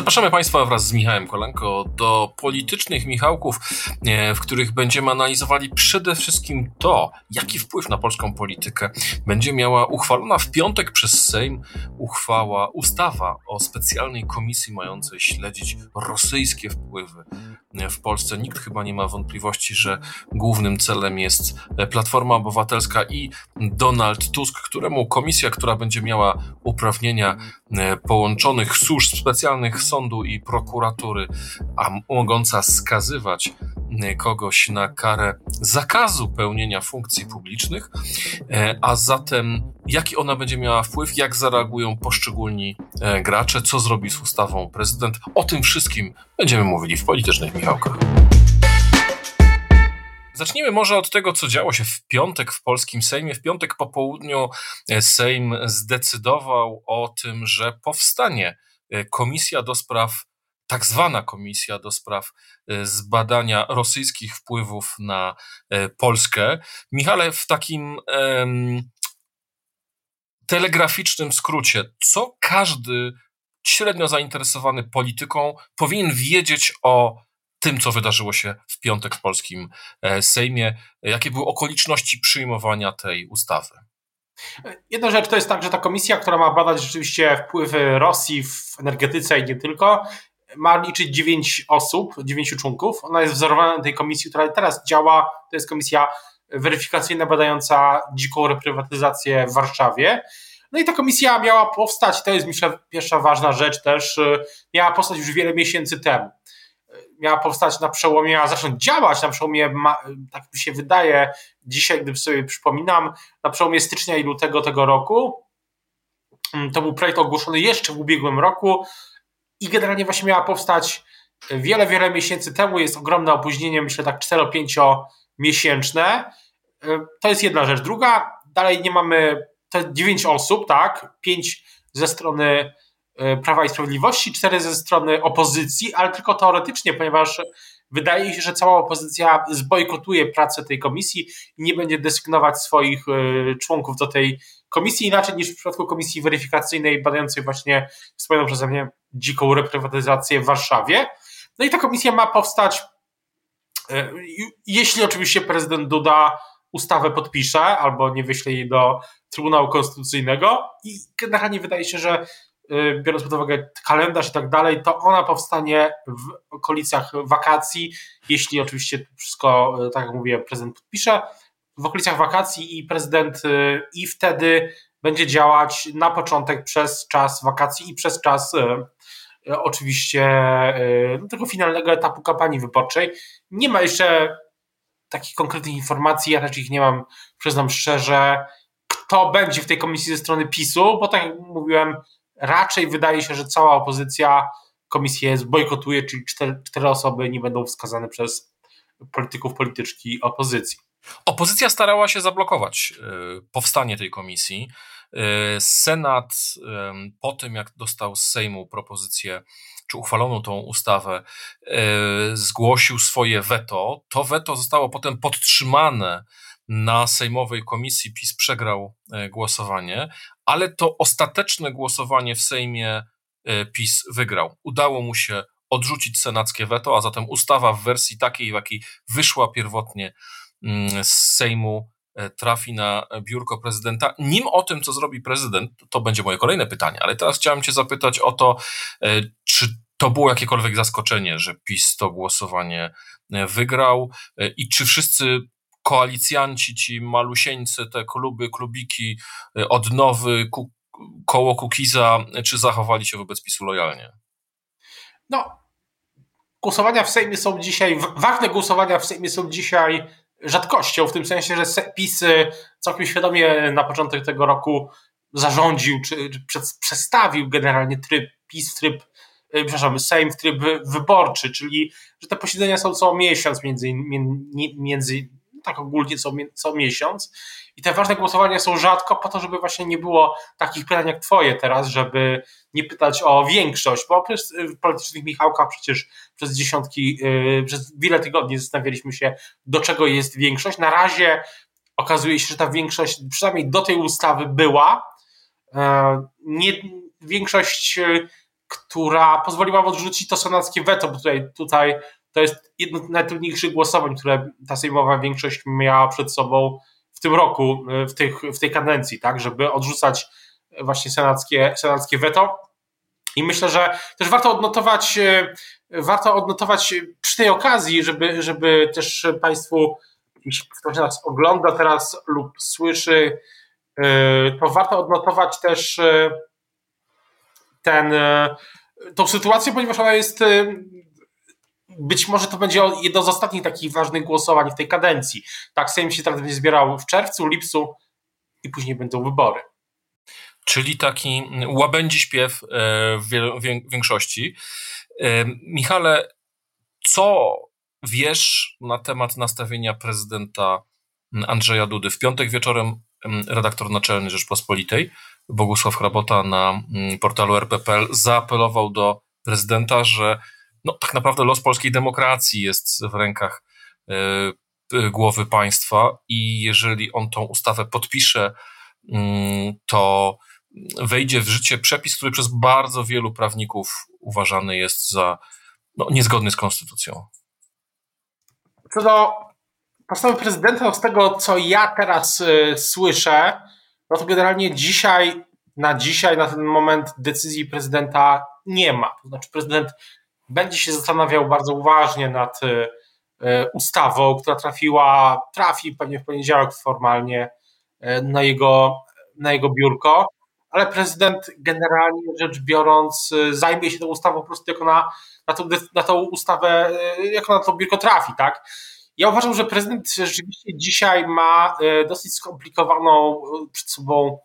Zapraszamy Państwa wraz z Michałem Kolanko do politycznych Michałków, e, w których będziemy analizowali przede wszystkim to, jaki wpływ na polską politykę będzie miała uchwalona w piątek przez Sejm uchwała, ustawa o specjalnej komisji mającej śledzić rosyjskie wpływy w Polsce. Nikt chyba nie ma wątpliwości, że głównym celem jest Platforma Obywatelska i Donald Tusk, któremu komisja, która będzie miała uprawnienia połączonych służb specjalnych sądu i prokuratury, a mogąca skazywać e, kogoś na karę zakazu pełnienia funkcji publicznych, e, a zatem jaki ona będzie miała wpływ, jak zareagują poszczególni gracze, co zrobi z ustawą prezydent. O tym wszystkim będziemy mówili w politycznych Michałkach. Zacznijmy może od tego, co działo się w piątek w polskim Sejmie. W piątek po południu Sejm zdecydował o tym, że powstanie komisja do spraw, tak zwana komisja do spraw zbadania rosyjskich wpływów na Polskę. Michale, w takim um, telegraficznym skrócie, co każdy średnio zainteresowany polityką powinien wiedzieć o tym, co wydarzyło się w piątek w polskim e, Sejmie. Jakie były okoliczności przyjmowania tej ustawy? Jedna rzecz to jest tak, że ta komisja, która ma badać rzeczywiście wpływy Rosji w energetyce i nie tylko, ma liczyć dziewięć osób, dziewięciu członków. Ona jest wzorowana na tej komisji, która teraz działa. To jest komisja weryfikacyjna badająca dziką reprywatyzację w Warszawie. No i ta komisja miała powstać, to jest myślę pierwsza ważna rzecz też, y, miała powstać już wiele miesięcy temu. Miała powstać na przełomie, miała zacząć działać na przełomie, tak mi się wydaje, dzisiaj, gdy sobie przypominam, na przełomie stycznia i lutego tego roku. Mm, to był projekt ogłoszony jeszcze w ubiegłym roku i generalnie właśnie miała powstać wiele, wiele miesięcy temu. Jest ogromne opóźnienie, myślę tak 4-5 miesięczne. To jest jedna rzecz. Druga, dalej nie mamy te dziewięć osób, tak? Pięć ze strony Prawa i Sprawiedliwości, cztery ze strony opozycji, ale tylko teoretycznie, ponieważ wydaje się, że cała opozycja zbojkotuje pracę tej komisji i nie będzie desygnować swoich e, członków do tej komisji, inaczej niż w przypadku komisji weryfikacyjnej badającej właśnie wspomnianą przeze mnie dziką reprywatyzację w Warszawie. No i ta komisja ma powstać, e, jeśli oczywiście prezydent Duda ustawę podpisze albo nie wyśle jej do Trybunału Konstytucyjnego i generalnie wydaje się, że biorąc pod uwagę kalendarz i tak dalej, to ona powstanie w okolicach wakacji, jeśli oczywiście wszystko, y, tak jak mówię, prezydent podpisze, w okolicach wakacji i prezydent y, i wtedy będzie działać na początek przez czas wakacji i przez czas oczywiście no, tego finalnego etapu kampanii wyborczej. Nie ma jeszcze takich konkretnych informacji, ja raczej ich nie mam, przyznam szczerze, kto będzie w tej komisji ze strony PiSu, bo tak jak mówiłem, raczej wydaje się, że cała opozycja komisję bojkotuje, czyli cztery, cztery osoby nie będą wskazane przez polityków polityczki opozycji. Opozycja starała się zablokować e, powstanie tej komisji. E, Senat po tym, jak dostał z Sejmu propozycję, czy uchwalono tą ustawę, e, zgłosił swoje weto. To weto zostało potem podtrzymane na Sejmowej Komisji. PiS przegrał głosowanie, ale to ostateczne głosowanie w Sejmie PiS wygrał. Udało mu się odrzucić senackie weto, a zatem ustawa w wersji takiej, w jakiej wyszła pierwotnie Mm, z Sejmu e, trafi na biurko prezydenta. Nim o tym, co zrobi prezydent, to będzie moje kolejne pytanie, ale teraz chciałem Cię zapytać o to, e, czy to było jakiekolwiek zaskoczenie, że PiS to głosowanie e, wygrał i czy wszyscy koalicjanci, ci malusieńcy, te kluby, klubiki, odnowy, ku, koło Kukiza, czy zachowali się wobec PiSu lojalnie? No, głosowania w Sejmie są dzisiaj, ważne głosowania w Sejmie są dzisiaj rzadkością, w tym sensie, że PiS całkiem świadomie na początek tego roku zarządził, czy, czy przestawił generalnie tryb PiS tryb, przepraszam, Sejm w tryb wyborczy, czyli że te posiedzenia są co miesiąc między, między tak ogólnie co, co miesiąc. I te ważne głosowania są rzadko po to, żeby właśnie nie było takich pytań jak twoje teraz, żeby nie pytać o większość, bo w politycznych Michałkach przecież przez dziesiątki, yy, przez wiele tygodni zastanawialiśmy się, do czego jest większość. Na razie okazuje się, że ta większość przynajmniej do tej ustawy była. Yy, nie, większość, yy, która pozwoliła odrzucić to senackie weto, bo tutaj, tutaj to jest jedno z najtrudniejszych głosowań, które ta sejmowa większość miała przed sobą w tym roku, w, tych, w tej kadencji, tak, żeby odrzucać właśnie senackie, senackie weto. I myślę, że też warto odnotować, warto odnotować przy tej okazji, żeby, żeby też Państwu, jeśli ktoś nas ogląda teraz lub słyszy, to warto odnotować też ten, tą sytuację, ponieważ ona jest być może to będzie jedno z ostatnich takich ważnych głosowań w tej kadencji. Tak, Sejm się teraz będzie zbierał w czerwcu, lipcu i później będą wybory. Czyli taki łabędzi śpiew e, w większości. E, Michale, co wiesz na temat nastawienia prezydenta Andrzeja Dudy? W piątek wieczorem redaktor naczelny Rzeczpospolitej Bogusław Hrabota na portalu RPPL zaapelował do prezydenta, że no, tak naprawdę los polskiej demokracji jest w rękach y, głowy państwa i jeżeli on tą ustawę podpisze, y, to wejdzie w życie przepis, który przez bardzo wielu prawników uważany jest za no, niezgodny z konstytucją. Co do postawy prezydenta, z tego co ja teraz y, słyszę, no to generalnie dzisiaj, na dzisiaj, na ten moment decyzji prezydenta nie ma. To znaczy prezydent będzie się zastanawiał bardzo uważnie nad e, e, ustawą, która trafiła, trafi pewnie w poniedziałek formalnie e, na jego, na jego biurko, ale prezydent generalnie rzecz biorąc zajmie się tą ustawą po prostu jako na, na, tą, na tą ustawę, jako na to biurko trafi, tak? Ja uważam, że prezydent rzeczywiście dzisiaj ma dosyć skomplikowaną przed sobą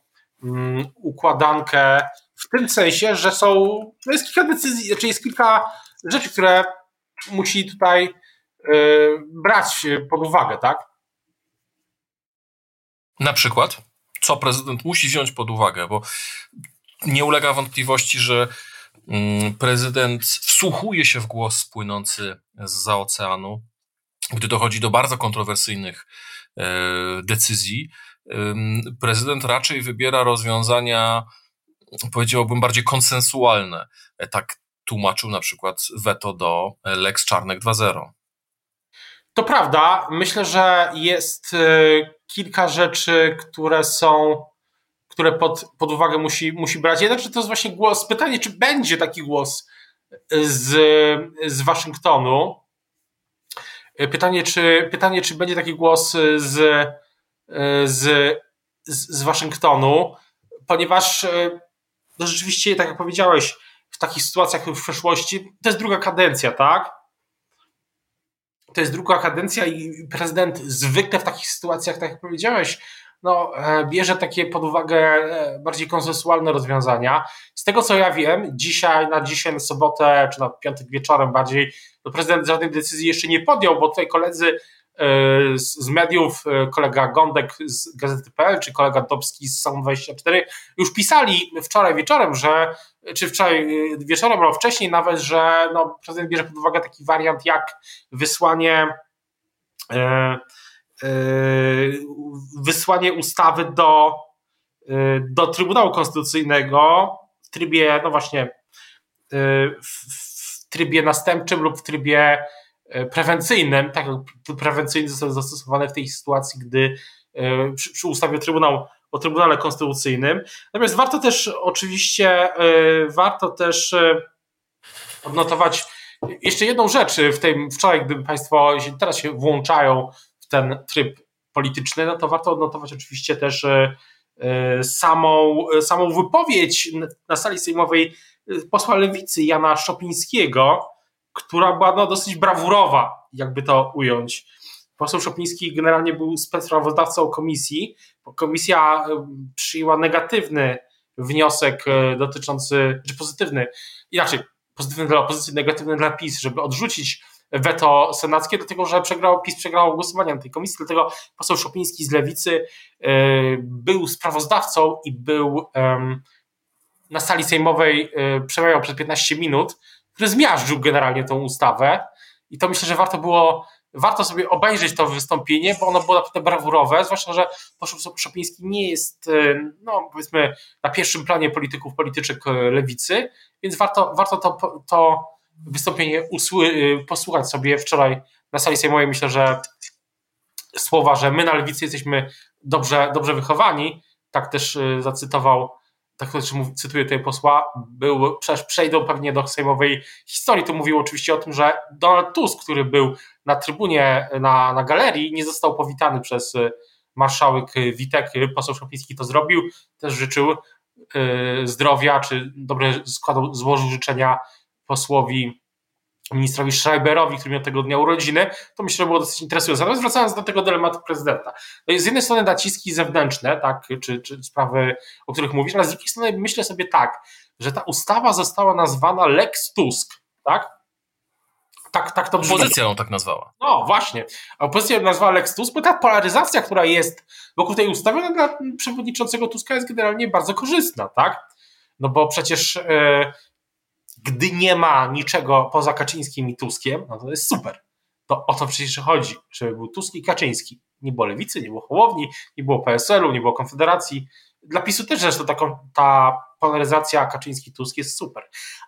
um, układankę w tym sensie, że są, jest kilka decyzji, czy znaczy jest kilka rzeczy, które musi tutaj yy, brać pod uwagę, tak? Na przykład, co prezydent musi wziąć pod uwagę, bo nie ulega wątpliwości, że mm, prezydent wsłuchuje się w głos płynący z oceanu, gdy dochodzi do bardzo kontrowersyjnych e, decyzji. Prezydent raczej wybiera rozwiązania, powiedziałbym, bardziej konsensualne. E, tak tłumaczył na przykład weto do Lex Czarnek 2.0. To prawda. Myślę, że jest y, kilka rzeczy, które są, które pod, pod uwagę musi, musi brać. Jedna rzecz to jest właśnie głos, pytanie, czy będzie taki głos z, z Waszyngtonu. Pytanie czy, pytanie, czy będzie taki głos z, z, z Waszyngtonu, ponieważ no rzeczywiście, tak jak powiedziałeś, w takich sytuacjach w przeszłości. To jest druga kadencja, tak? To jest druga kadencja i prezydent zwykle w takich sytuacjach, tak jak powiedziałeś, no, e, bierze takie pod uwagę e, bardziej konsensualne rozwiązania. Z tego co ja wiem, dzisiaj, na dzisiaj, na sobotę, czy na piątek wieczorem bardziej, prezydent żadnej decyzji jeszcze nie podjął, bo tutaj koledzy z mediów, e, kolega Gądek z Gazety.pl czy kolega Dobski z Sound24 już pisali wczoraj wieczorem, że czy wczoraj e, wieczorem, albo wcześniej nawet, że no, prezydent bierze pod uwagę taki wariant jak wysłanie wysłanie ustawy do, do Trybunału Konstytucyjnego w trybie, no właśnie, w trybie następczym lub w trybie E, prewencyjnym, tak jak prewencyjny został zastosowany w tej sytuacji, gdy e, przy, przy ustawie Trybunał, o Trybunale Konstytucyjnym. Natomiast warto też oczywiście, e, warto też odnotować jeszcze jedną rzecz w tym wczoraj, gdy Państwo teraz się włączają w ten tryb polityczny, no to warto odnotować oczywiście też samą, samą wypowiedź na sali sejmowej posła lewicy Jana Szopińskiego, która była no, dosyć brawurowa, jakby to ująć. Poseł Szopiński generalnie był specprawozdawcą komisji. Komisja przyjęła negatywny wniosek e, dotyczący, czy pozytywny, inaczej, pozytywny dla opozycji, negatywny dla PiS, żeby odrzucić weto senackie, dlatego że przegrał, PiS przegrał głosowanie na tej komisji, dlatego poseł Szopiński z Lewicy był sprawozdawcą i był na sali sejmowej przemawiał przez 15 minut, który zmiażdżył generalnie tą ustawę i to myślę, że warto było warto sobie obejrzeć to wystąpienie, bo ono było naprawdę brawurowe, zwłaszcza, że poseł Szopiński nie jest, e, no powiedzmy, na pierwszym planie polityków, polityczek e, lewicy, więc warto, warto to, to wystąpienie usły, e, posłuchać sobie wczoraj na sali sejmowej. Myślę, że słowa, że my na lewicy jesteśmy dobrze, dobrze wychowani, tak też zacytował tak też cytuję tutaj posła, był, przejdą pewnie do sejmowej historii. Tu mówił oczywiście o tym, że Donald Tusk, który był na trybunie, na, na galerii, nie został powitany przez y, marszałek Witek. Poseł Szopiński to zrobił. Też życzył y, zdrowia, czy dobre składał, złożył życzenia posłowi ministrowi Schreiberowi, który miał tego dnia urodziny, to myślę, że było dosyć interesujące. Natomiast wracając do tego dylematu prezydenta. No z jednej strony naciski zewnętrzne, tak, czy, czy sprawy, o których mówisz, ale z drugiej strony myślę sobie tak, że ta ustawa została nazwana Lex Tusk, tak? Tak, tak to brzmi. Opozycja ją tak nazwała. No właśnie. Opozycja ją nazwała Lex Tusk, bo ta polaryzacja, która jest wokół tej ustawy, no, dla przewodniczącego Tuska jest generalnie bardzo korzystna, tak? No bo przecież yy, gdy nie ma niczego poza Kaczyńskim i Tuskiem, no to jest super. To o to przecież chodzi, żeby był Tusk i Kaczyński. Nie było Lewicy, nie było Hołowni, nie było PSL-u, nie było Konfederacji. Dla PiSu też zresztą taką, ta polaryzacja Kaczyński-Tusk jest super.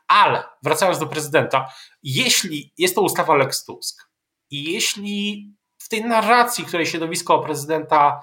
Ale wracając do prezydenta, jeśli jest to ustawa Lex Tusk i jeśli w tej narracji, której środowisko prezydenta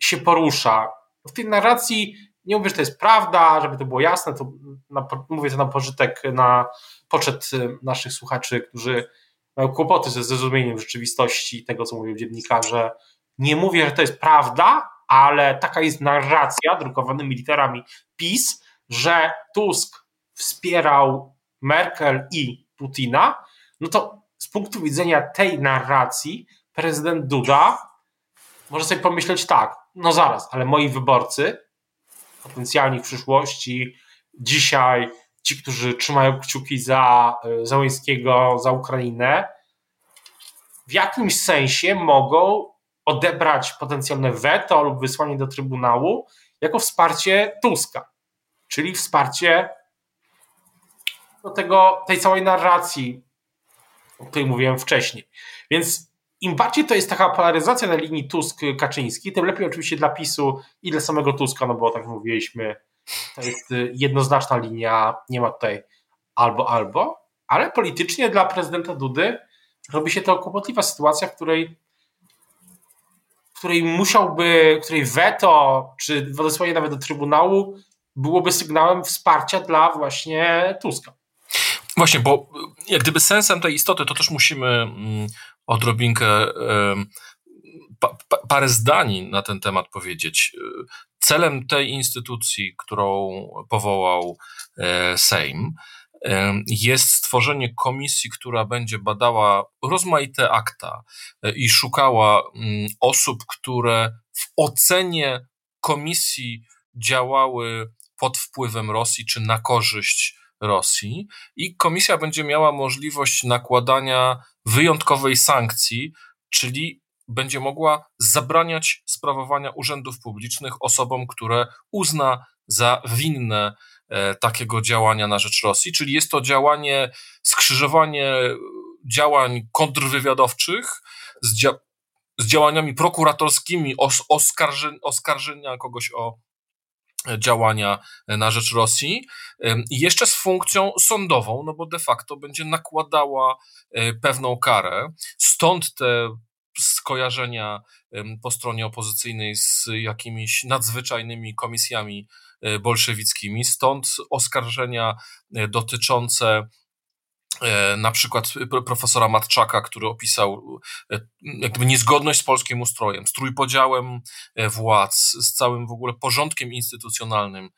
się porusza, w tej narracji nie mówię, że to jest prawda, żeby to było jasne, to na, mówię to na pożytek, na poczet y, naszych słuchaczy, którzy mają kłopoty ze zrozumieniem rzeczywistości tego, co mówią dziennikarze. Nie mówię, że to jest prawda, ale taka jest narracja drukowanymi literami PiS, że Tusk wspierał Merkel i Putina, no to z punktu widzenia tej narracji prezydent Duda może sobie pomyśleć tak, no zaraz, ale moi wyborcy potencjalni w przyszłości. Dzisiaj ci, którzy trzymają kciuki za e, Załęskiego, za Ukrainę, w jakimś sensie mogą odebrać potencjalne weto lub wysłanie do Trybunału jako wsparcie Tuska, czyli wsparcie do tego, tej całej narracji, o której mówiłem wcześniej. Więc im bardziej to jest taka polaryzacja na linii Tusk-Kaczyński, tym lepiej oczywiście dla PiSu i dla samego Tuska, no bo tak mówiliśmy, to jest y, jednoznaczna linia, nie ma tutaj albo, albo, ale politycznie dla prezydenta Dudy robi się to kłopotliwa sytuacja, w której w której musiałby, której weto, czy odesłanie nawet do Trybunału byłoby sygnałem wsparcia dla właśnie Tuska. Właśnie, bo jak gdyby sensem tej istoty, to też musimy mm, odrobinkę pa, pa, parę zdań na ten temat powiedzieć. Celem tej instytucji, którą powołał e, Sejm, jest stworzenie komisji, która będzie badała rozmaite akta e, i szukała mm, osób, które w ocenie komisji działały pod wpływem Rosji czy na korzyść Rosji i komisja będzie miała możliwość nakładania wyjątkowej sankcji, czyli będzie mogła zabraniać sprawowania urzędów publicznych osobom, które uzna za winne e, takiego działania na rzecz Rosji, czyli jest to działanie, skrzyżowanie działań kontrwywiadowczych z, dzia z działaniami prokuratorskimi os oskarżenia kogoś o działania na rzecz Rosji jeszcze z funkcją sądową, no bo de facto będzie nakładała e, pewną karę. Stąd te skojarzenia po stronie opozycyjnej z jakimiś nadzwyczajnymi komisjami e, bolszewickimi, stąd oskarżenia e, dotyczące na przykład profesora Matczaka, który opisał e, jakby niezgodność z polskim ustrojem, z trójpodziałem e, władz, z całym w ogóle porządkiem instytucjonalnym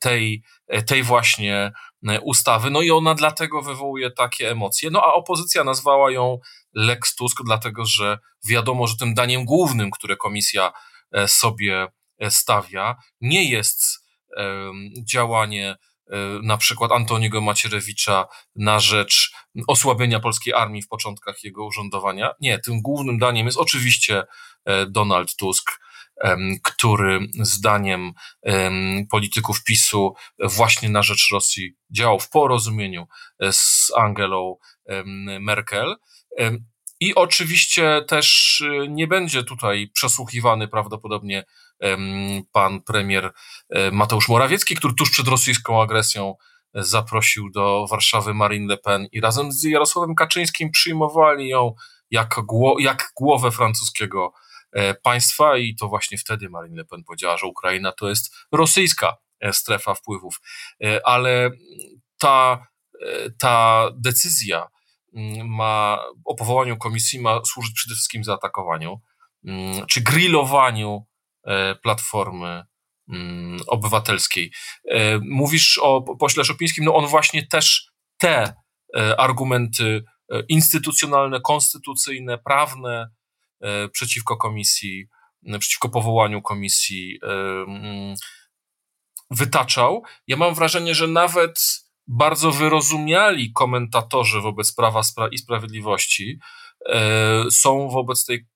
tej, tej właśnie ustawy. No i ona dlatego wywołuje takie emocje. No a opozycja nazwała ją Lex Tusk, dlatego że wiadomo, że tym daniem głównym, które komisja sobie stawia, nie jest działanie na przykład Antoniego Macierewicza na rzecz osłabienia polskiej armii w początkach jego urzędowania. Nie, tym głównym daniem jest oczywiście Donald Tusk, który zdaniem polityków PiSu właśnie na rzecz Rosji działał w porozumieniu z Angelą Merkel. I oczywiście też nie będzie tutaj przesłuchiwany prawdopodobnie pan premier e, Mateusz Morawiecki, który tuż przed rosyjską agresją e, zaprosił do Warszawy Marine Le Pen i razem z Jarosławem Kaczyńskim przyjmowali ją jak, jak głowę francuskiego e, państwa i to właśnie wtedy Marine Le Pen powiedziała, że Ukraina to jest rosyjska strefa wpływów. Ale ta, ta decyzja ma, o powołaniu komisji ma służyć przede wszystkim zaatakowaniu czy grillowaniu Platformy mm, Obywatelskiej. E, mówisz o pośle Szopińskim, no on właśnie też te e, argumenty instytucjonalne, konstytucyjne, prawne przeciwko komisji, przeciwko powołaniu komisji mm, wytaczał. Ja mam wrażenie, że nawet bardzo wyrozumiali komentatorzy wobec Prawa i Sprawiedliwości są wobec tej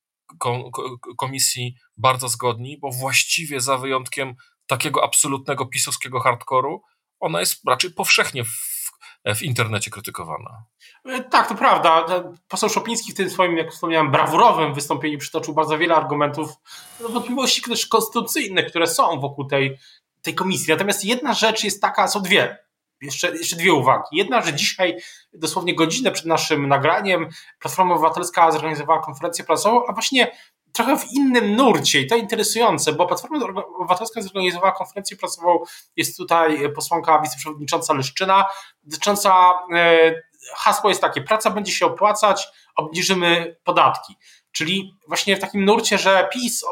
komisji bardzo zgodni, bo właściwie za wyjątkiem takiego absolutnego pisowskiego hardkoru, ona jest raczej powszechnie w, w internecie krytykowana. E, tak, to prawda. Poseł Szopiński w tym swoim, jak wspomniałem, brawurowym wystąpieniu przytoczył bardzo wiele argumentów, no, wątpliwości też konstytucyjne, które są wokół tej, tej komisji. Natomiast jedna rzecz jest taka, są dwie jeszcze, jeszcze dwie uwagi. Jedna, że dzisiaj, dosłownie godzinę przed naszym nagraniem, Platforma Obywatelska zorganizowała konferencję prasową, a właśnie trochę w innym nurcie i to interesujące, bo Platforma Obywatelska zorganizowała konferencję prasową, jest tutaj posłanka wiceprzewodnicząca Leszczyna, dotycząca, e, hasło jest takie, praca będzie się opłacać, obniżymy podatki. Czyli właśnie w takim nurcie, że PiS,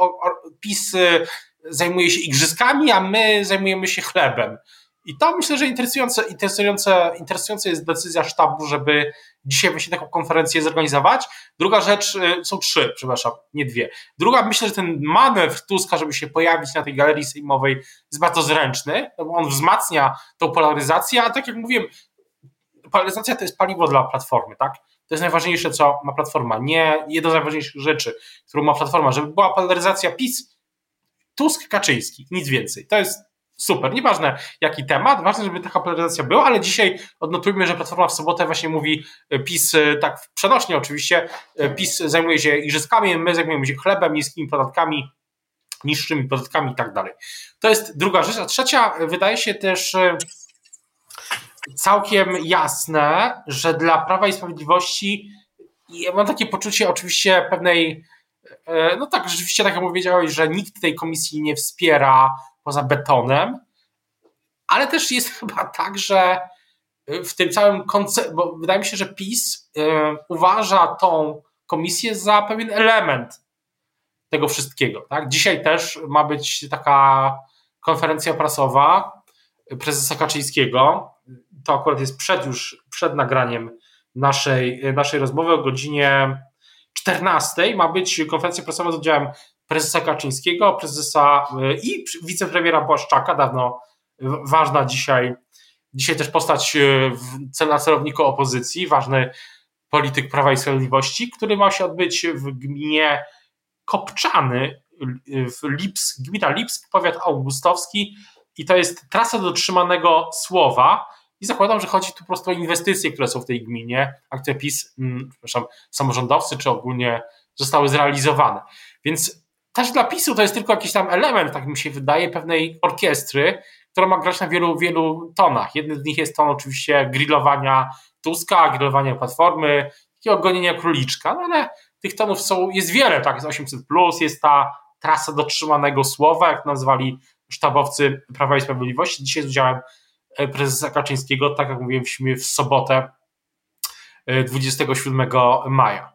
PiS e, zajmuje się igrzyskami, a my zajmujemy się chlebem. I to myślę, że interesujące, interesujące, interesująca jest decyzja sztabu, żeby dzisiaj właśnie taką konferencję zorganizować. Druga rzecz, y, są trzy, przepraszam, nie dwie. Druga, myślę, że ten manewr Tuska, żeby się pojawić na tej galerii sejmowej jest bardzo zręczny, no bo on wzmacnia tą polaryzację, a tak jak mówiłem, polaryzacja to jest paliwo dla Platformy, tak? To jest najważniejsze, co ma Platforma. Nie jedna z najważniejszych rzeczy, którą ma Platforma, żeby była polaryzacja PiS, Tusk, Kaczyński, nic więcej. To jest super, nieważne jaki temat, ważne, żeby taka polaryzacja była, ale dzisiaj odnotujmy, że Platforma w sobotę właśnie mówi e, PiS, e, tak przenośnie oczywiście, e, PiS zajmuje się igrzyskami, my zajmujemy się chlebem, niskimi podatkami, niższymi podatkami i tak dalej. To jest druga rzecz, a trzecia wydaje się też całkiem jasne, że dla Prawa i Sprawiedliwości ja mam takie poczucie oczywiście pewnej no tak, rzeczywiście tak jak powiedziałeś, że nikt tej komisji nie wspiera poza betonem, ale też jest chyba tak, że w tym całym koncepcie, bo wydaje mi się, że PiS y, uważa tą komisję za pewien element tego wszystkiego. Tak? Dzisiaj też ma być taka konferencja prasowa prezesa Kaczyńskiego. To akurat jest przed już przed nagraniem naszej, naszej rozmowy o godzinie 14 ma być konferencja prasowa z udziałem prezesa Kaczyńskiego, prezesa y, i wicepremiera Błaszczaka, dawno ważna dzisiaj, dzisiaj też postać y, na celowniku opozycji, ważny polityk Prawa i Sprawiedliwości, który ma się odbyć w gminie Kopczany, y, w Lips, gmina Lipsk, powiat augustowski i to jest trasa dotrzymanego słowa i zakładam, że chodzi tu po prostu o inwestycje, które są w tej gminie, a które PiS, mm, przepraszam, samorządowcy czy ogólnie zostały zrealizowane. Więc też dla PiSu to jest tylko jakiś tam element, tak mi się wydaje, pewnej orkiestry, która ma grać na wielu, wielu tonach. Jednym z nich jest ton oczywiście grillowania Tuska, grillowania Platformy, takiego gonienia króliczka, no ale tych tonów są, jest wiele, tak, jest 800+, plus, jest ta trasa dotrzymanego słowa, jak nazwali sztabowcy Prawa i Sprawiedliwości. Dzisiaj z udziałem e, prezesa Kaczyńskiego, tak jak mówiłem w sobotę 27 e, maja.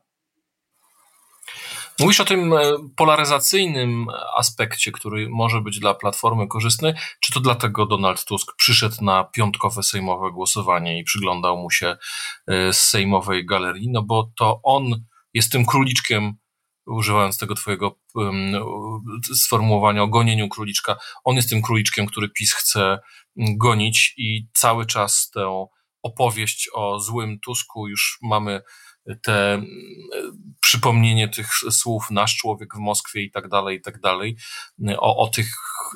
Mówisz o tym e, polaryzacyjnym aspekcie, który może być dla Platformy korzystny. Czy to dlatego Donald Tusk przyszedł na piątkowe sejmowe głosowanie i przyglądał mu się e, z sejmowej galerii? No bo to on jest tym króliczkiem używając tego twojego sformułowania o gonieniu króliczka, on jest tym króliczkiem, który PiS chce gonić i cały czas tę opowieść o złym Tusku już mamy te przypomnienie tych słów nasz człowiek w Moskwie i tak dalej, i tak dalej, o, o tych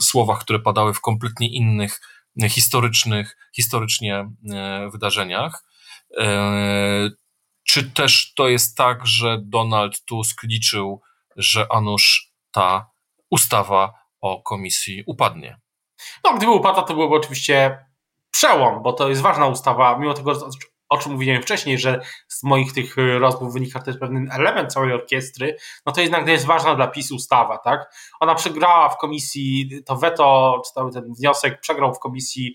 słowach, które padały w kompletnie innych historycznych, historycznie e, wydarzeniach. E, czy też to jest tak, że Donald Tusk liczył, że Anusz ta ustawa o komisji upadnie? No, gdyby upadła, to byłoby oczywiście przełom, bo to jest ważna ustawa, mimo tego, o czym mówiłem wcześniej, że z moich tych y, rozmów wynika też pewien element całej orkiestry, no to jednak jest ważna dla PiS ustawa, tak? Ona przegrała w komisji, to weto, czy cały ten wniosek przegrał w komisji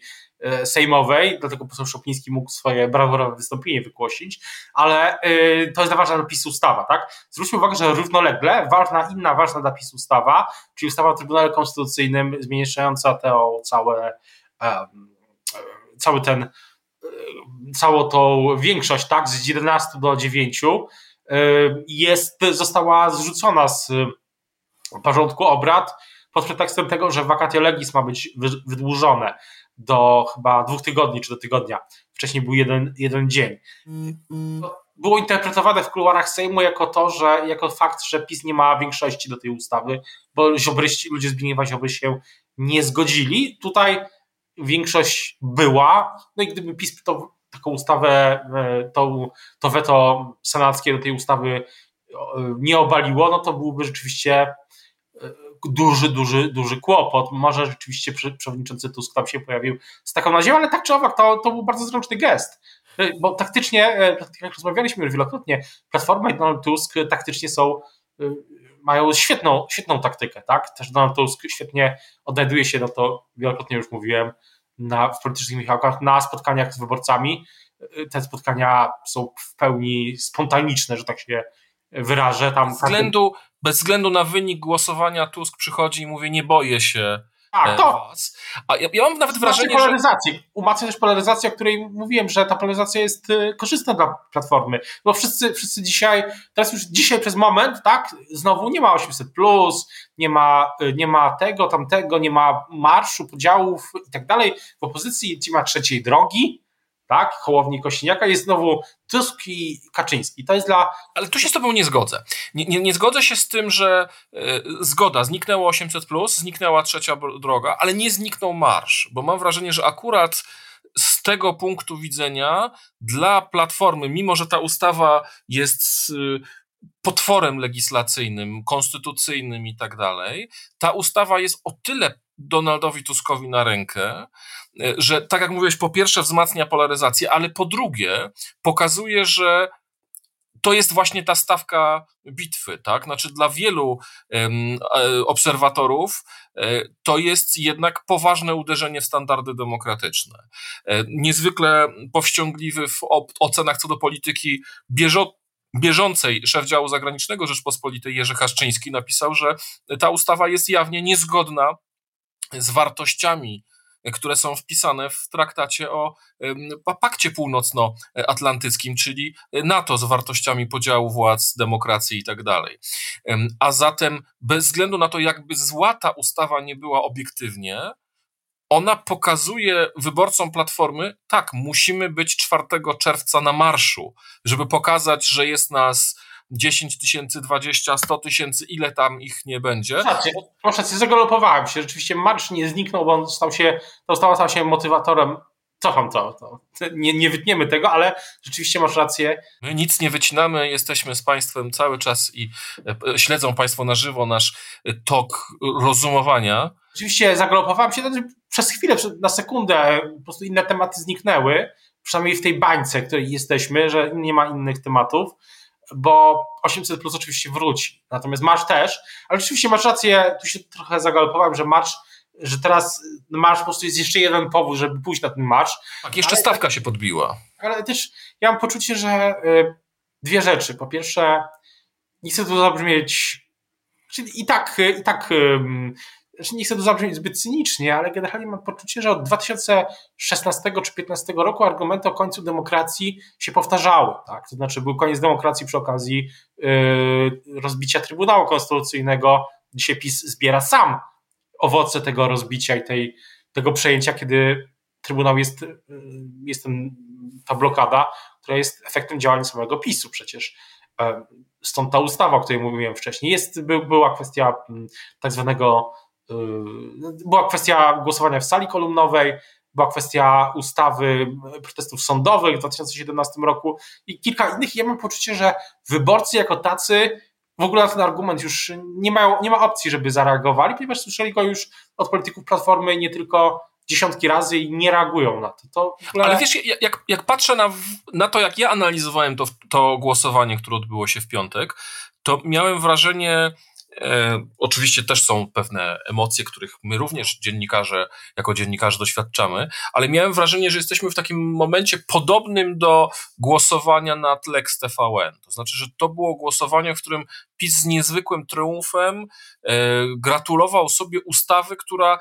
y, sejmowej, dlatego poseł Szopiński mógł swoje brawurowe wystąpienie wygłosić, ale y, to jest ważna dla PiS ustawa, tak? Zwróćmy uwagę, że równolegle ważna, inna ważna dla PiS ustawa, czyli ustawa o Trybunale Konstytucyjnym zmieniająca tę całe um, cały ten całą tą większość, tak, z 11 do 9 y, jest, została zrzucona z porządku obrad pod pretekstem tego, że vacatio legis ma być wydłużone do chyba dwóch tygodni czy do tygodnia. Wcześniej był jeden, jeden dzień. Było interpretowane w kuluarach Sejmu jako to, że jako fakt, że PiS nie ma większości do tej ustawy, bo ziobryści, ludzie Zbigniewa Ziobry się nie zgodzili. Tutaj większość była, no i gdyby PiS to, taką ustawę, e, to, to weto senackie do tej ustawy e, nie obaliło, no to byłby rzeczywiście e, duży, duży, duży kłopot. Może rzeczywiście przewodniczący Tusk tam się pojawił z taką nadzieją, ale tak czy owak to, to był bardzo zręczny gest. Bo taktycznie, jak rozmawialiśmy już wielokrotnie, Platforma i Donald Tusk taktycznie są mają świetną, świetną taktykę, tak? Też Donald Tusk świetnie odnajduje się, no to wielokrotnie już mówiłem, na, w politycznych Michałkach, na spotkaniach z wyborcami. Te spotkania są w pełni spontaniczne, że tak się wyrażę. Tam bez, względu, bez względu na wynik głosowania Tusk przychodzi i mówi, nie boję się e, to. Was. A ja, ja mam nawet wrażenie, polaryzacji. że... Umacnia też polaryzację, o której mówiłem, że ta polaryzacja jest y, korzystna dla Platformy, bo wszyscy, wszyscy dzisiaj, teraz już dzisiaj przez moment, tak, znowu nie ma 800+, plus, nie ma, y, nie ma tego, tamtego, nie ma marszu, podziałów i tak dalej. W opozycji nie ma trzeciej drogi, tak, Hołowni Kośniaka, jest znowu Tusk i Kaczyński. To jest dla... Ale tu się z tobą nie zgodzę. Nie, nie, nie zgodzę się z tym, że y, zgoda, zniknęło 800+, plus, zniknęła trzecia droga, ale nie zniknął marsz, bo mam wrażenie, że akurat z tego punktu widzenia dla Platformy, mimo że ta ustawa jest y, potworem legislacyjnym, konstytucyjnym i tak dalej, ta ustawa jest o tyle Donaldowi Tuskowi na rękę, e, że tak jak mówiłeś, po pierwsze wzmacnia polaryzację, ale po drugie pokazuje, że to jest właśnie ta stawka bitwy, tak? Znaczy dla wielu um, obserwatorów e, to jest jednak poważne uderzenie w standardy demokratyczne. Niezwykle powściągliwy w ocenach co do polityki bieżo bieżącej szef działu zagranicznego Rzeczpospolitej Jerzy Haszczyński napisał, że ta ustawa jest jawnie niezgodna z wartościami, które są wpisane w traktacie o Pakcie Północnoatlantyckim, czyli NATO z wartościami podziału władz, demokracji i tak dalej. A zatem, bez względu na to, jakby zła ta ustawa nie była obiektywnie, ona pokazuje wyborcom Platformy, tak, musimy być 4 czerwca na marszu, żeby pokazać, że jest nas 10 tysięcy, 20, 100 tysięcy, ile tam ich nie będzie. Rację, proszę, zagalopowałem się. Rzeczywiście marsz nie zniknął, bo on stał się, ustawa stała się motywatorem cofam to, to. Nie, nie wytniemy tego, ale rzeczywiście masz rację. My nic nie wycinamy, jesteśmy z Państwem cały czas i e, śledzą Państwo na żywo nasz e, tok rozumowania. Oczywiście zagalopowałem się przez chwilę, na sekundę, po prostu inne tematy zniknęły, przynajmniej w tej bańce, w której jesteśmy, że nie ma innych tematów bo 800 plus oczywiście wróci. Natomiast marsz też, ale oczywiście masz rację, tu się trochę zagalopowałem, że marsz, że teraz marsz po prostu jest jeszcze jeden powód, żeby pójść na ten marsz. Tak, jeszcze ale, stawka się podbiła. Ale też ja mam poczucie, że y, dwie rzeczy. Po pierwsze, nie chcę tu zabrzmieć, czyli i tak, i tak znaczy nie chcę tu zabrzmieć zbyt cynicznie, ale generalnie mam poczucie, że od 2016 czy 2015 roku argumenty o końcu demokracji się powtarzały. Tak? To znaczy był koniec demokracji przy okazji yy, rozbicia Trybunału Konstytucyjnego. Dzisiaj PiS zbiera sam owoce tego rozbicia i tej, tego przejęcia, kiedy Trybunał jest, yy, jest ten, ta blokada, która jest efektem działania samego PiSu przecież. Yy, stąd ta ustawa, o której mówiłem wcześniej. Jest, by, była kwestia mm, tak zwanego była kwestia głosowania w sali kolumnowej, była kwestia ustawy protestów sądowych w 2017 roku i kilka innych. I ja mam poczucie, że wyborcy jako tacy w ogóle na ten argument już nie, mają, nie ma opcji, żeby zareagowali, ponieważ słyszeli go już od polityków Platformy nie tylko dziesiątki razy i nie reagują na to. to ogóle... Ale wiesz, jak, jak patrzę na, na to, jak ja analizowałem to, to głosowanie, które odbyło się w piątek, to miałem wrażenie, E, oczywiście też są pewne emocje, których my również dziennikarze, jako dziennikarze doświadczamy, ale miałem wrażenie, że jesteśmy w takim momencie podobnym do głosowania nad Lex TVN. To znaczy, że to było głosowanie, w którym PiS z niezwykłym triumfem e, gratulował sobie ustawy, która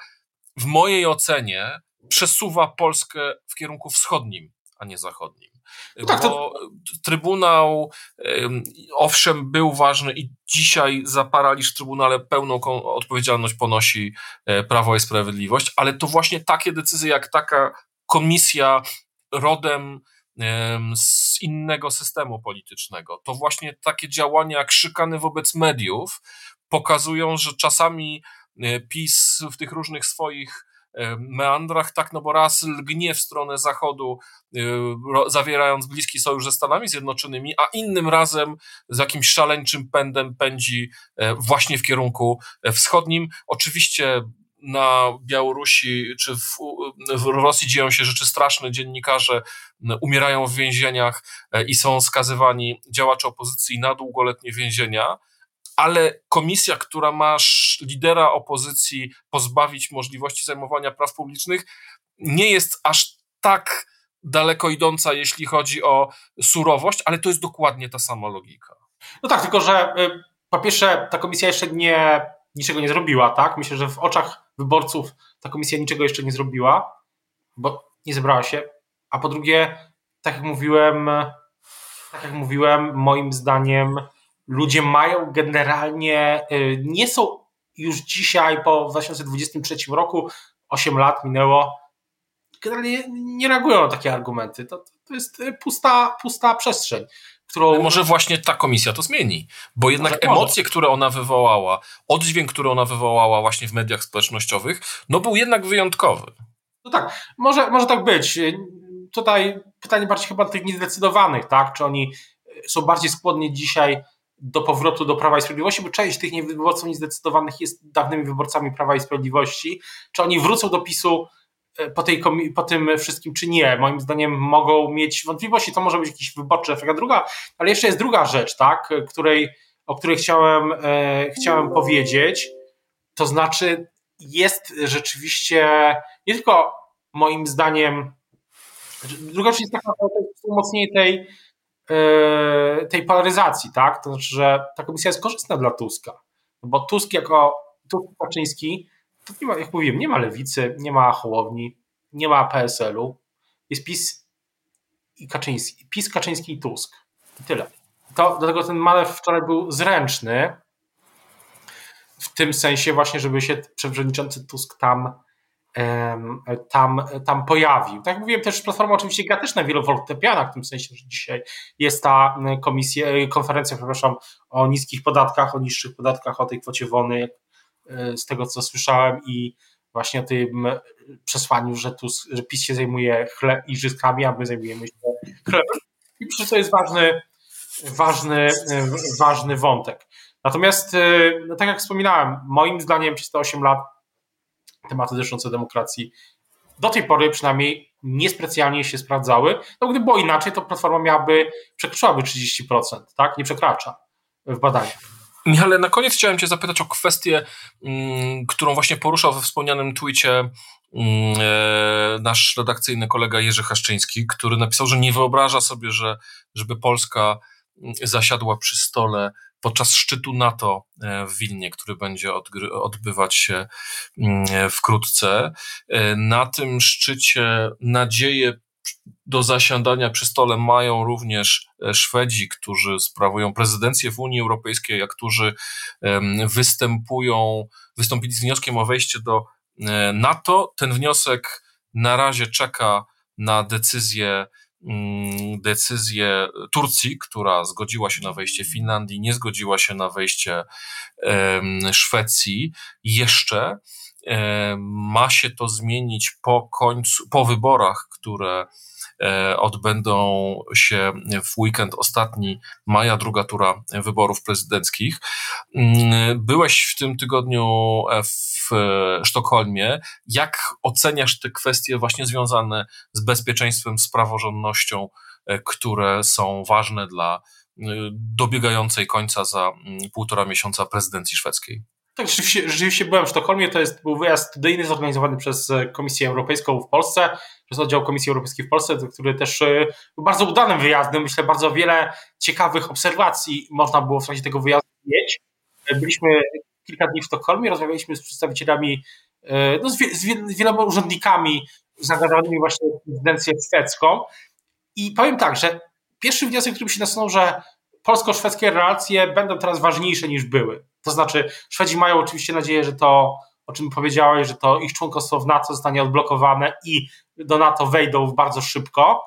w mojej ocenie przesuwa Polskę w kierunku wschodnim, a nie zachodnim. No tak, to... Trybunał, owszem, był ważny i dzisiaj za paraliż w Trybunale pełną odpowiedzialność ponosi e, Prawo i Sprawiedliwość, ale to właśnie takie decyzje, jak taka komisja rodem z innego systemu politycznego, to właśnie takie działania jak szykany wobec mediów pokazują, że czasami e, PiS w tych różnych swoich meandrach, tak, no bo raz lgnie w stronę zachodu, y, zawierając bliski sojusz ze Stanami Zjednoczonymi, a innym razem z jakimś szaleńczym pędem pędzi e, właśnie w kierunku e, wschodnim. Oczywiście na Białorusi czy w, w, Rosji dzieją się rzeczy straszne. Dziennikarze umierają w więzieniach e, i są skazywani działacze opozycji na długoletnie więzienia ale komisja, która ma lidera opozycji pozbawić możliwości zajmowania praw publicznych, nie jest aż tak daleko idąca, jeśli chodzi o surowość, ale to jest dokładnie ta sama logika. No tak, tylko że y, po pierwsze ta komisja jeszcze nie, niczego nie zrobiła, tak? Myślę, że w oczach wyborców ta komisja niczego jeszcze nie zrobiła, bo nie zebrała się. A po drugie, tak jak mówiłem, tak jak mówiłem, moim zdaniem ludzie mają generalnie, y, nie są już dzisiaj po 2023 roku, 8 lat minęło, generalnie nie reagują na takie argumenty. To, to jest pusta, pusta przestrzeń. Którą... Może właśnie ta komisja to zmieni, bo jednak może emocje, może. które ona wywołała, oddźwięk, który ona wywołała właśnie w mediach społecznościowych, no był jednak wyjątkowy. No tak, może, może tak być. Tutaj pytanie bardziej chyba tych niezdecydowanych, tak? Czy oni są bardziej skłonni dzisiaj do powrotu do Prawa i Sprawiedliwości, bo część tych wyborców niezdecydowanych jest dawnymi wyborcami Prawa i Sprawiedliwości. Czy oni wrócą do PiSu e, po, tej, po tym wszystkim, czy nie? Moim zdaniem mogą mieć wątpliwości, to może być jakiś wyborczy efekt. Druga, ale jeszcze jest druga rzecz, tak, której, o której chciałem, e, chciałem powiedzieć, to znaczy jest rzeczywiście nie tylko moim zdaniem, druga rzecz jest taka, to jest umocnienie tej E, tej polaryzacji, tak? To znaczy, że ta komisja jest korzystna dla Tuska, bo Tusk jako Tusk Kaczyński, to nie ma, jak mówiłem, nie ma lewicy, nie ma Hołowni, nie ma PSL-u, jest PiS i Kaczyński, PiS, Kaczyński i Tusk. I tyle. To, dlatego ten manewr wczoraj był zręczny, w tym sensie właśnie, żeby się przewodniczący Tusk tam tam, tam pojawił. Tak jak mówiłem, też Platforma oczywiście gra też na wielu fortepianach, w tym sensie, że dzisiaj jest ta komisja, konferencja, przepraszam, o niskich podatkach, o niższych podatkach, o tej kwocie wolnej, e, z tego co słyszałem i właśnie o tym przesłaniu, że, tu, że PiS się zajmuje chleb, igrzyskami, a my zajmujemy się chlebem. I przecież to jest ważny, ważny, ważny wątek. Natomiast, e, no tak jak wspominałem, moim zdaniem przez te 8 lat tematy dotyczące demokracji do tej pory przynajmniej niespecjalnie się sprawdzały. No gdyby było inaczej, to Platforma miałaby, przekroczyłaby 30%, tak? Nie przekracza w badaniach. Michale, na koniec chciałem Cię zapytać o kwestię, mm, którą właśnie poruszał we wspomnianym tweetie mm, e, nasz redakcyjny kolega Jerzy Haszczyński, który napisał, że nie wyobraża sobie, że, żeby Polska zasiadła przy stole podczas szczytu NATO w Wilnie, który będzie odbywać się mm, wkrótce. Na tym szczycie nadzieję do zasiadania przy stole mają również e, Szwedzi, którzy sprawują prezydencję w Unii Europejskiej, a którzy występują, wystąpili z wnioskiem o wejście do e, NATO. Ten wniosek na razie czeka na decyzję decyzję Turcji, która zgodziła się na wejście Finlandii, nie zgodziła się na wejście Szwecji jeszcze. Ma się to zmienić po końcu, po wyborach, które e, odbędą się w weekend ostatni maja, druga tura wyborów prezydenckich. Mm, byłeś w tym tygodniu e, w Sztokholmie. Jak oceniasz te kwestie właśnie związane z bezpieczeństwem, z praworządnością, e, które są ważne dla dobiegającej końca za mm, półtora miesiąca prezydencji szwedzkiej? Tak, rzeczywiście, rzeczywiście byłem w Sztokholmie. To jest, był wyjazd studyjny zorganizowany przez e, Komisję Europejską w Polsce, przez oddział Komisji Europejskiej w Polsce, który też e, był bardzo udanym wyjazdem. Myślę, bardzo wiele ciekawych obserwacji można było w trakcie tego wyjazdu mieć. E, byliśmy kilka dni w Sztokholmie, rozmawialiśmy z przedstawicielami, no, z, wie, z wieloma urzędnikami zaangażowanymi właśnie w prezydencję szwedzką. I powiem tak, że pierwszy wniosek, który mi się nasunął, że polsko-szwedzkie relacje będą teraz ważniejsze niż były. To znaczy, Szwedzi mają oczywiście nadzieję, że to, o czym powiedziałeś, że to ich członkostwo w NATO zostanie odblokowane i do NATO wejdą bardzo szybko,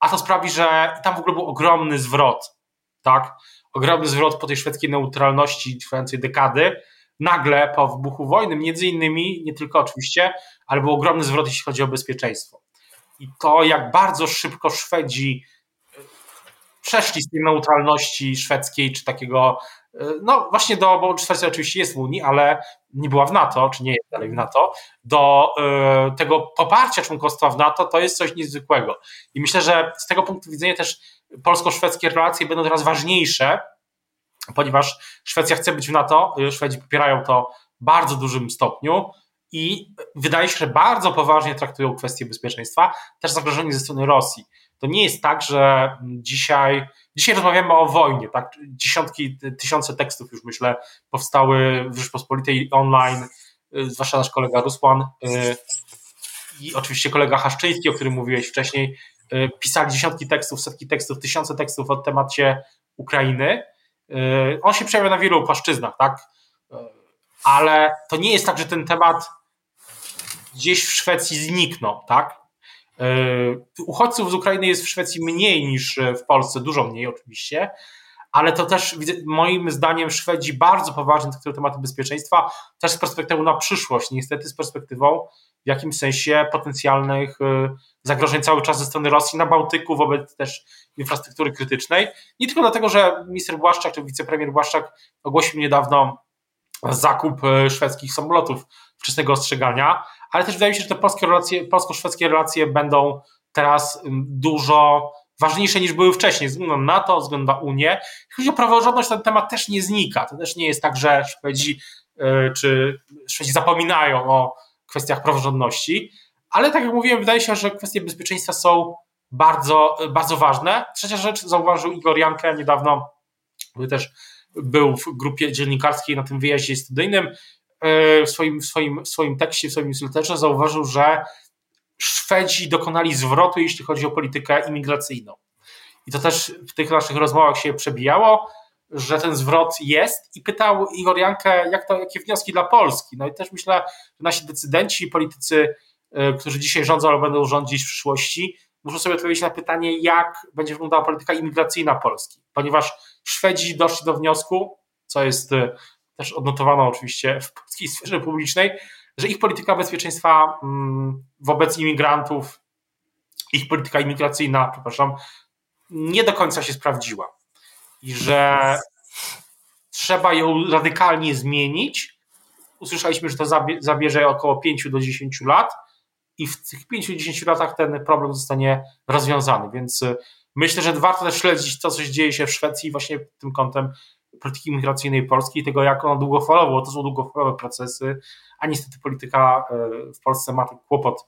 a to sprawi, że tam w ogóle był ogromny zwrot, tak? Ogromny zwrot po tej szwedzkiej neutralności trwającej dekady. Nagle po wybuchu wojny, między innymi, nie tylko oczywiście, ale był ogromny zwrot, jeśli chodzi o bezpieczeństwo. I to, jak bardzo szybko Szwedzi przeszli z tej neutralności szwedzkiej, czy takiego, no właśnie do, bo Szwecja oczywiście jest w Unii, ale nie była w NATO, czy nie jest dalej w NATO, do y, tego poparcia członkostwa w NATO, to jest coś niezwykłego. I myślę, że z tego punktu widzenia też polsko-szwedzkie relacje będą teraz ważniejsze, ponieważ Szwecja chce być w NATO, e, Szwedzi popierają to w bardzo dużym stopniu i wydaje się, że bardzo poważnie traktują kwestie bezpieczeństwa, też zagrożenie ze strony Rosji to nie jest tak, że dzisiaj, dzisiaj rozmawiamy o wojnie, tak? Dziesiątki, tysiące tekstów już myślę powstały w Rzeczpospolitej online, y, zwłaszcza nasz kolega Rusłan y, i oczywiście kolega Haszczyński, o którym mówiłeś wcześniej, y, pisali dziesiątki tekstów, setki tekstów, tysiące tekstów o temacie Ukrainy. On się przejawia na wielu płaszczyznach, tak? Ale to nie jest tak, że ten temat gdzieś w Szwecji zniknął, tak? E, uchodźców z Ukrainy jest w Szwecji mniej niż w Polsce, dużo mniej oczywiście, ale to też moim zdaniem Szwedzi bardzo poważnie traktują tematy bezpieczeństwa, też z perspektywą na przyszłość, niestety z perspektywą w jakimś sensie potencjalnych e, zagrożeń cały czas ze strony Rosji na Bałtyku wobec też infrastruktury krytycznej. Nie tylko dlatego, że minister Błaszczak, czy wicepremier Błaszczak ogłosił niedawno zakup e, szwedzkich samolotów wczesnego ostrzegania, ale też wydaje mi się, że te polskie relacje, polsko-szwedzkie relacje będą teraz dużo ważniejsze niż były wcześniej, ze względu na NATO, ze względu na Unię. Chodzi o praworządność, ten temat też nie znika. To też nie jest tak, że Szwedzi yy, czy Szwedzi zapominają o kwestiach praworządności, ale tak jak mówiłem, wydaje się, że kwestie bezpieczeństwa są bardzo, bardzo ważne. Trzecia rzecz, zauważył Igor Jankę niedawno, który też był w grupie dziennikarskiej na tym wyjeździe studyjnym w swoim, w swoim, w swoim tekście, w swoim newsletterze zauważył, że Szwedzi dokonali zwrotu, jeśli chodzi o politykę imigracyjną. I to też w tych naszych rozmowach się przebijało, że ten zwrot jest i pytał Igor Jankę, jak to, jakie wnioski dla Polski. No i też myślę, że nasi decydenci, politycy, e, którzy dzisiaj rządzą albo będą rządzić w przyszłości, muszą sobie odpowiedzieć na pytanie, jak będzie wyglądała polityka imigracyjna Polski. Ponieważ Szwedzi doszli do wniosku, co jest e, też odnotowano oczywiście w polskiej sferze publicznej, że ich polityka bezpieczeństwa mm, wobec imigrantów, ich polityka imigracyjna, przepraszam, nie do końca się sprawdziła. I że trzeba ją radykalnie zmienić. Usłyszeliśmy, że to zabierze około 5 do 10 lat i w tych 5-10 latach ten problem zostanie rozwiązany. Więc y, myślę, że warto też śledzić to, co się dzieje się w Szwecji właśnie tym kątem polityki migracyjnej Polski i tego, jak ona długofalowo, to są długofalowe procesy, a niestety polityka e, w Polsce ma ten kłopot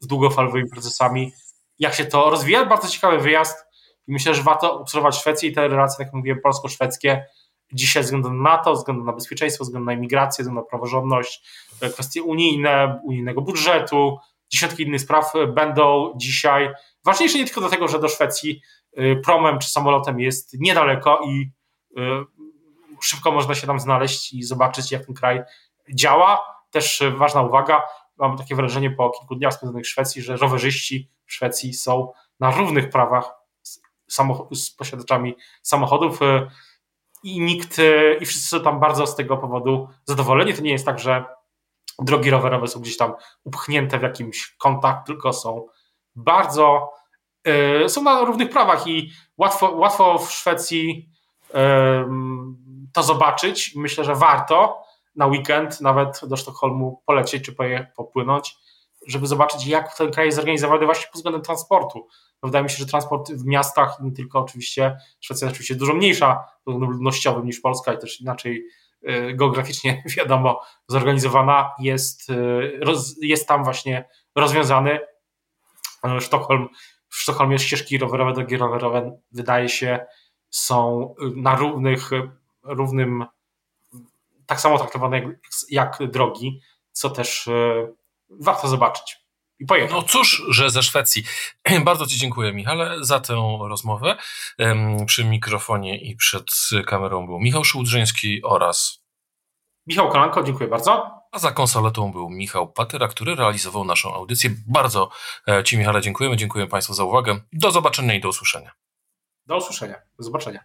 z długofalowymi procesami. Jak się to rozwija? Bardzo ciekawy wyjazd I myślę, że warto obserwować Szwecję i te relacje, tak jak mówiłem, polsko-szwedzkie dzisiaj ze względu na NATO, ze względu na bezpieczeństwo, ze względu na imigrację, ze względu na praworządność, e, kwestie unijne, unijnego budżetu, dziesiątki innych spraw będą dzisiaj ważniejsze nie tylko dlatego, że do Szwecji e, promem czy samolotem jest niedaleko i e, szybko można się tam znaleźć i zobaczyć, jak ten kraj działa. Też ważna uwaga, mam takie wrażenie po kilku dniach spędzonych w Szwecji, że rowerzyści w Szwecji są na równych prawach z, z posiadaczami samochodów i nikt, e, i wszyscy są tam bardzo z tego powodu zadowoleni. To nie jest tak, że drogi rowerowe są gdzieś tam upchnięte w jakimś kontakt, tylko są bardzo, yy, są na równych prawach i łatwo, łatwo w Szwecji yy, to zobaczyć. Myślę, że warto na weekend nawet do Sztokholmu polecieć czy popłynąć, żeby zobaczyć, jak ten kraj jest zorganizowany właśnie pod względem transportu. Wydaje mi się, że transport w miastach, nie tylko oczywiście, Szwecja jest oczywiście dużo mniejsza ludnościowym niż Polska i też inaczej y, geograficznie wiadomo zorganizowana, jest, y, jest tam właśnie rozwiązany. Y, Sztokholm, w Sztokholmie ścieżki rowerowe, drogi rowerowe wydaje się są na równych, równym, tak samo traktowane jak, jak drogi, co też warto zobaczyć i pojechał. No cóż, że ze Szwecji. Bardzo Ci dziękuję, Michale, za tę rozmowę. Przy mikrofonie i przed kamerą był Michał Szułdrzyński oraz Michał Kolanko, dziękuję bardzo. A za konsoletą był Michał Patyra, który realizował naszą audycję. Bardzo e, Ci, Michale, dziękujemy. Dziękuję Państwu za uwagę. Do zobaczenia i do usłyszenia. Do usłyszenia. Do zobaczenia.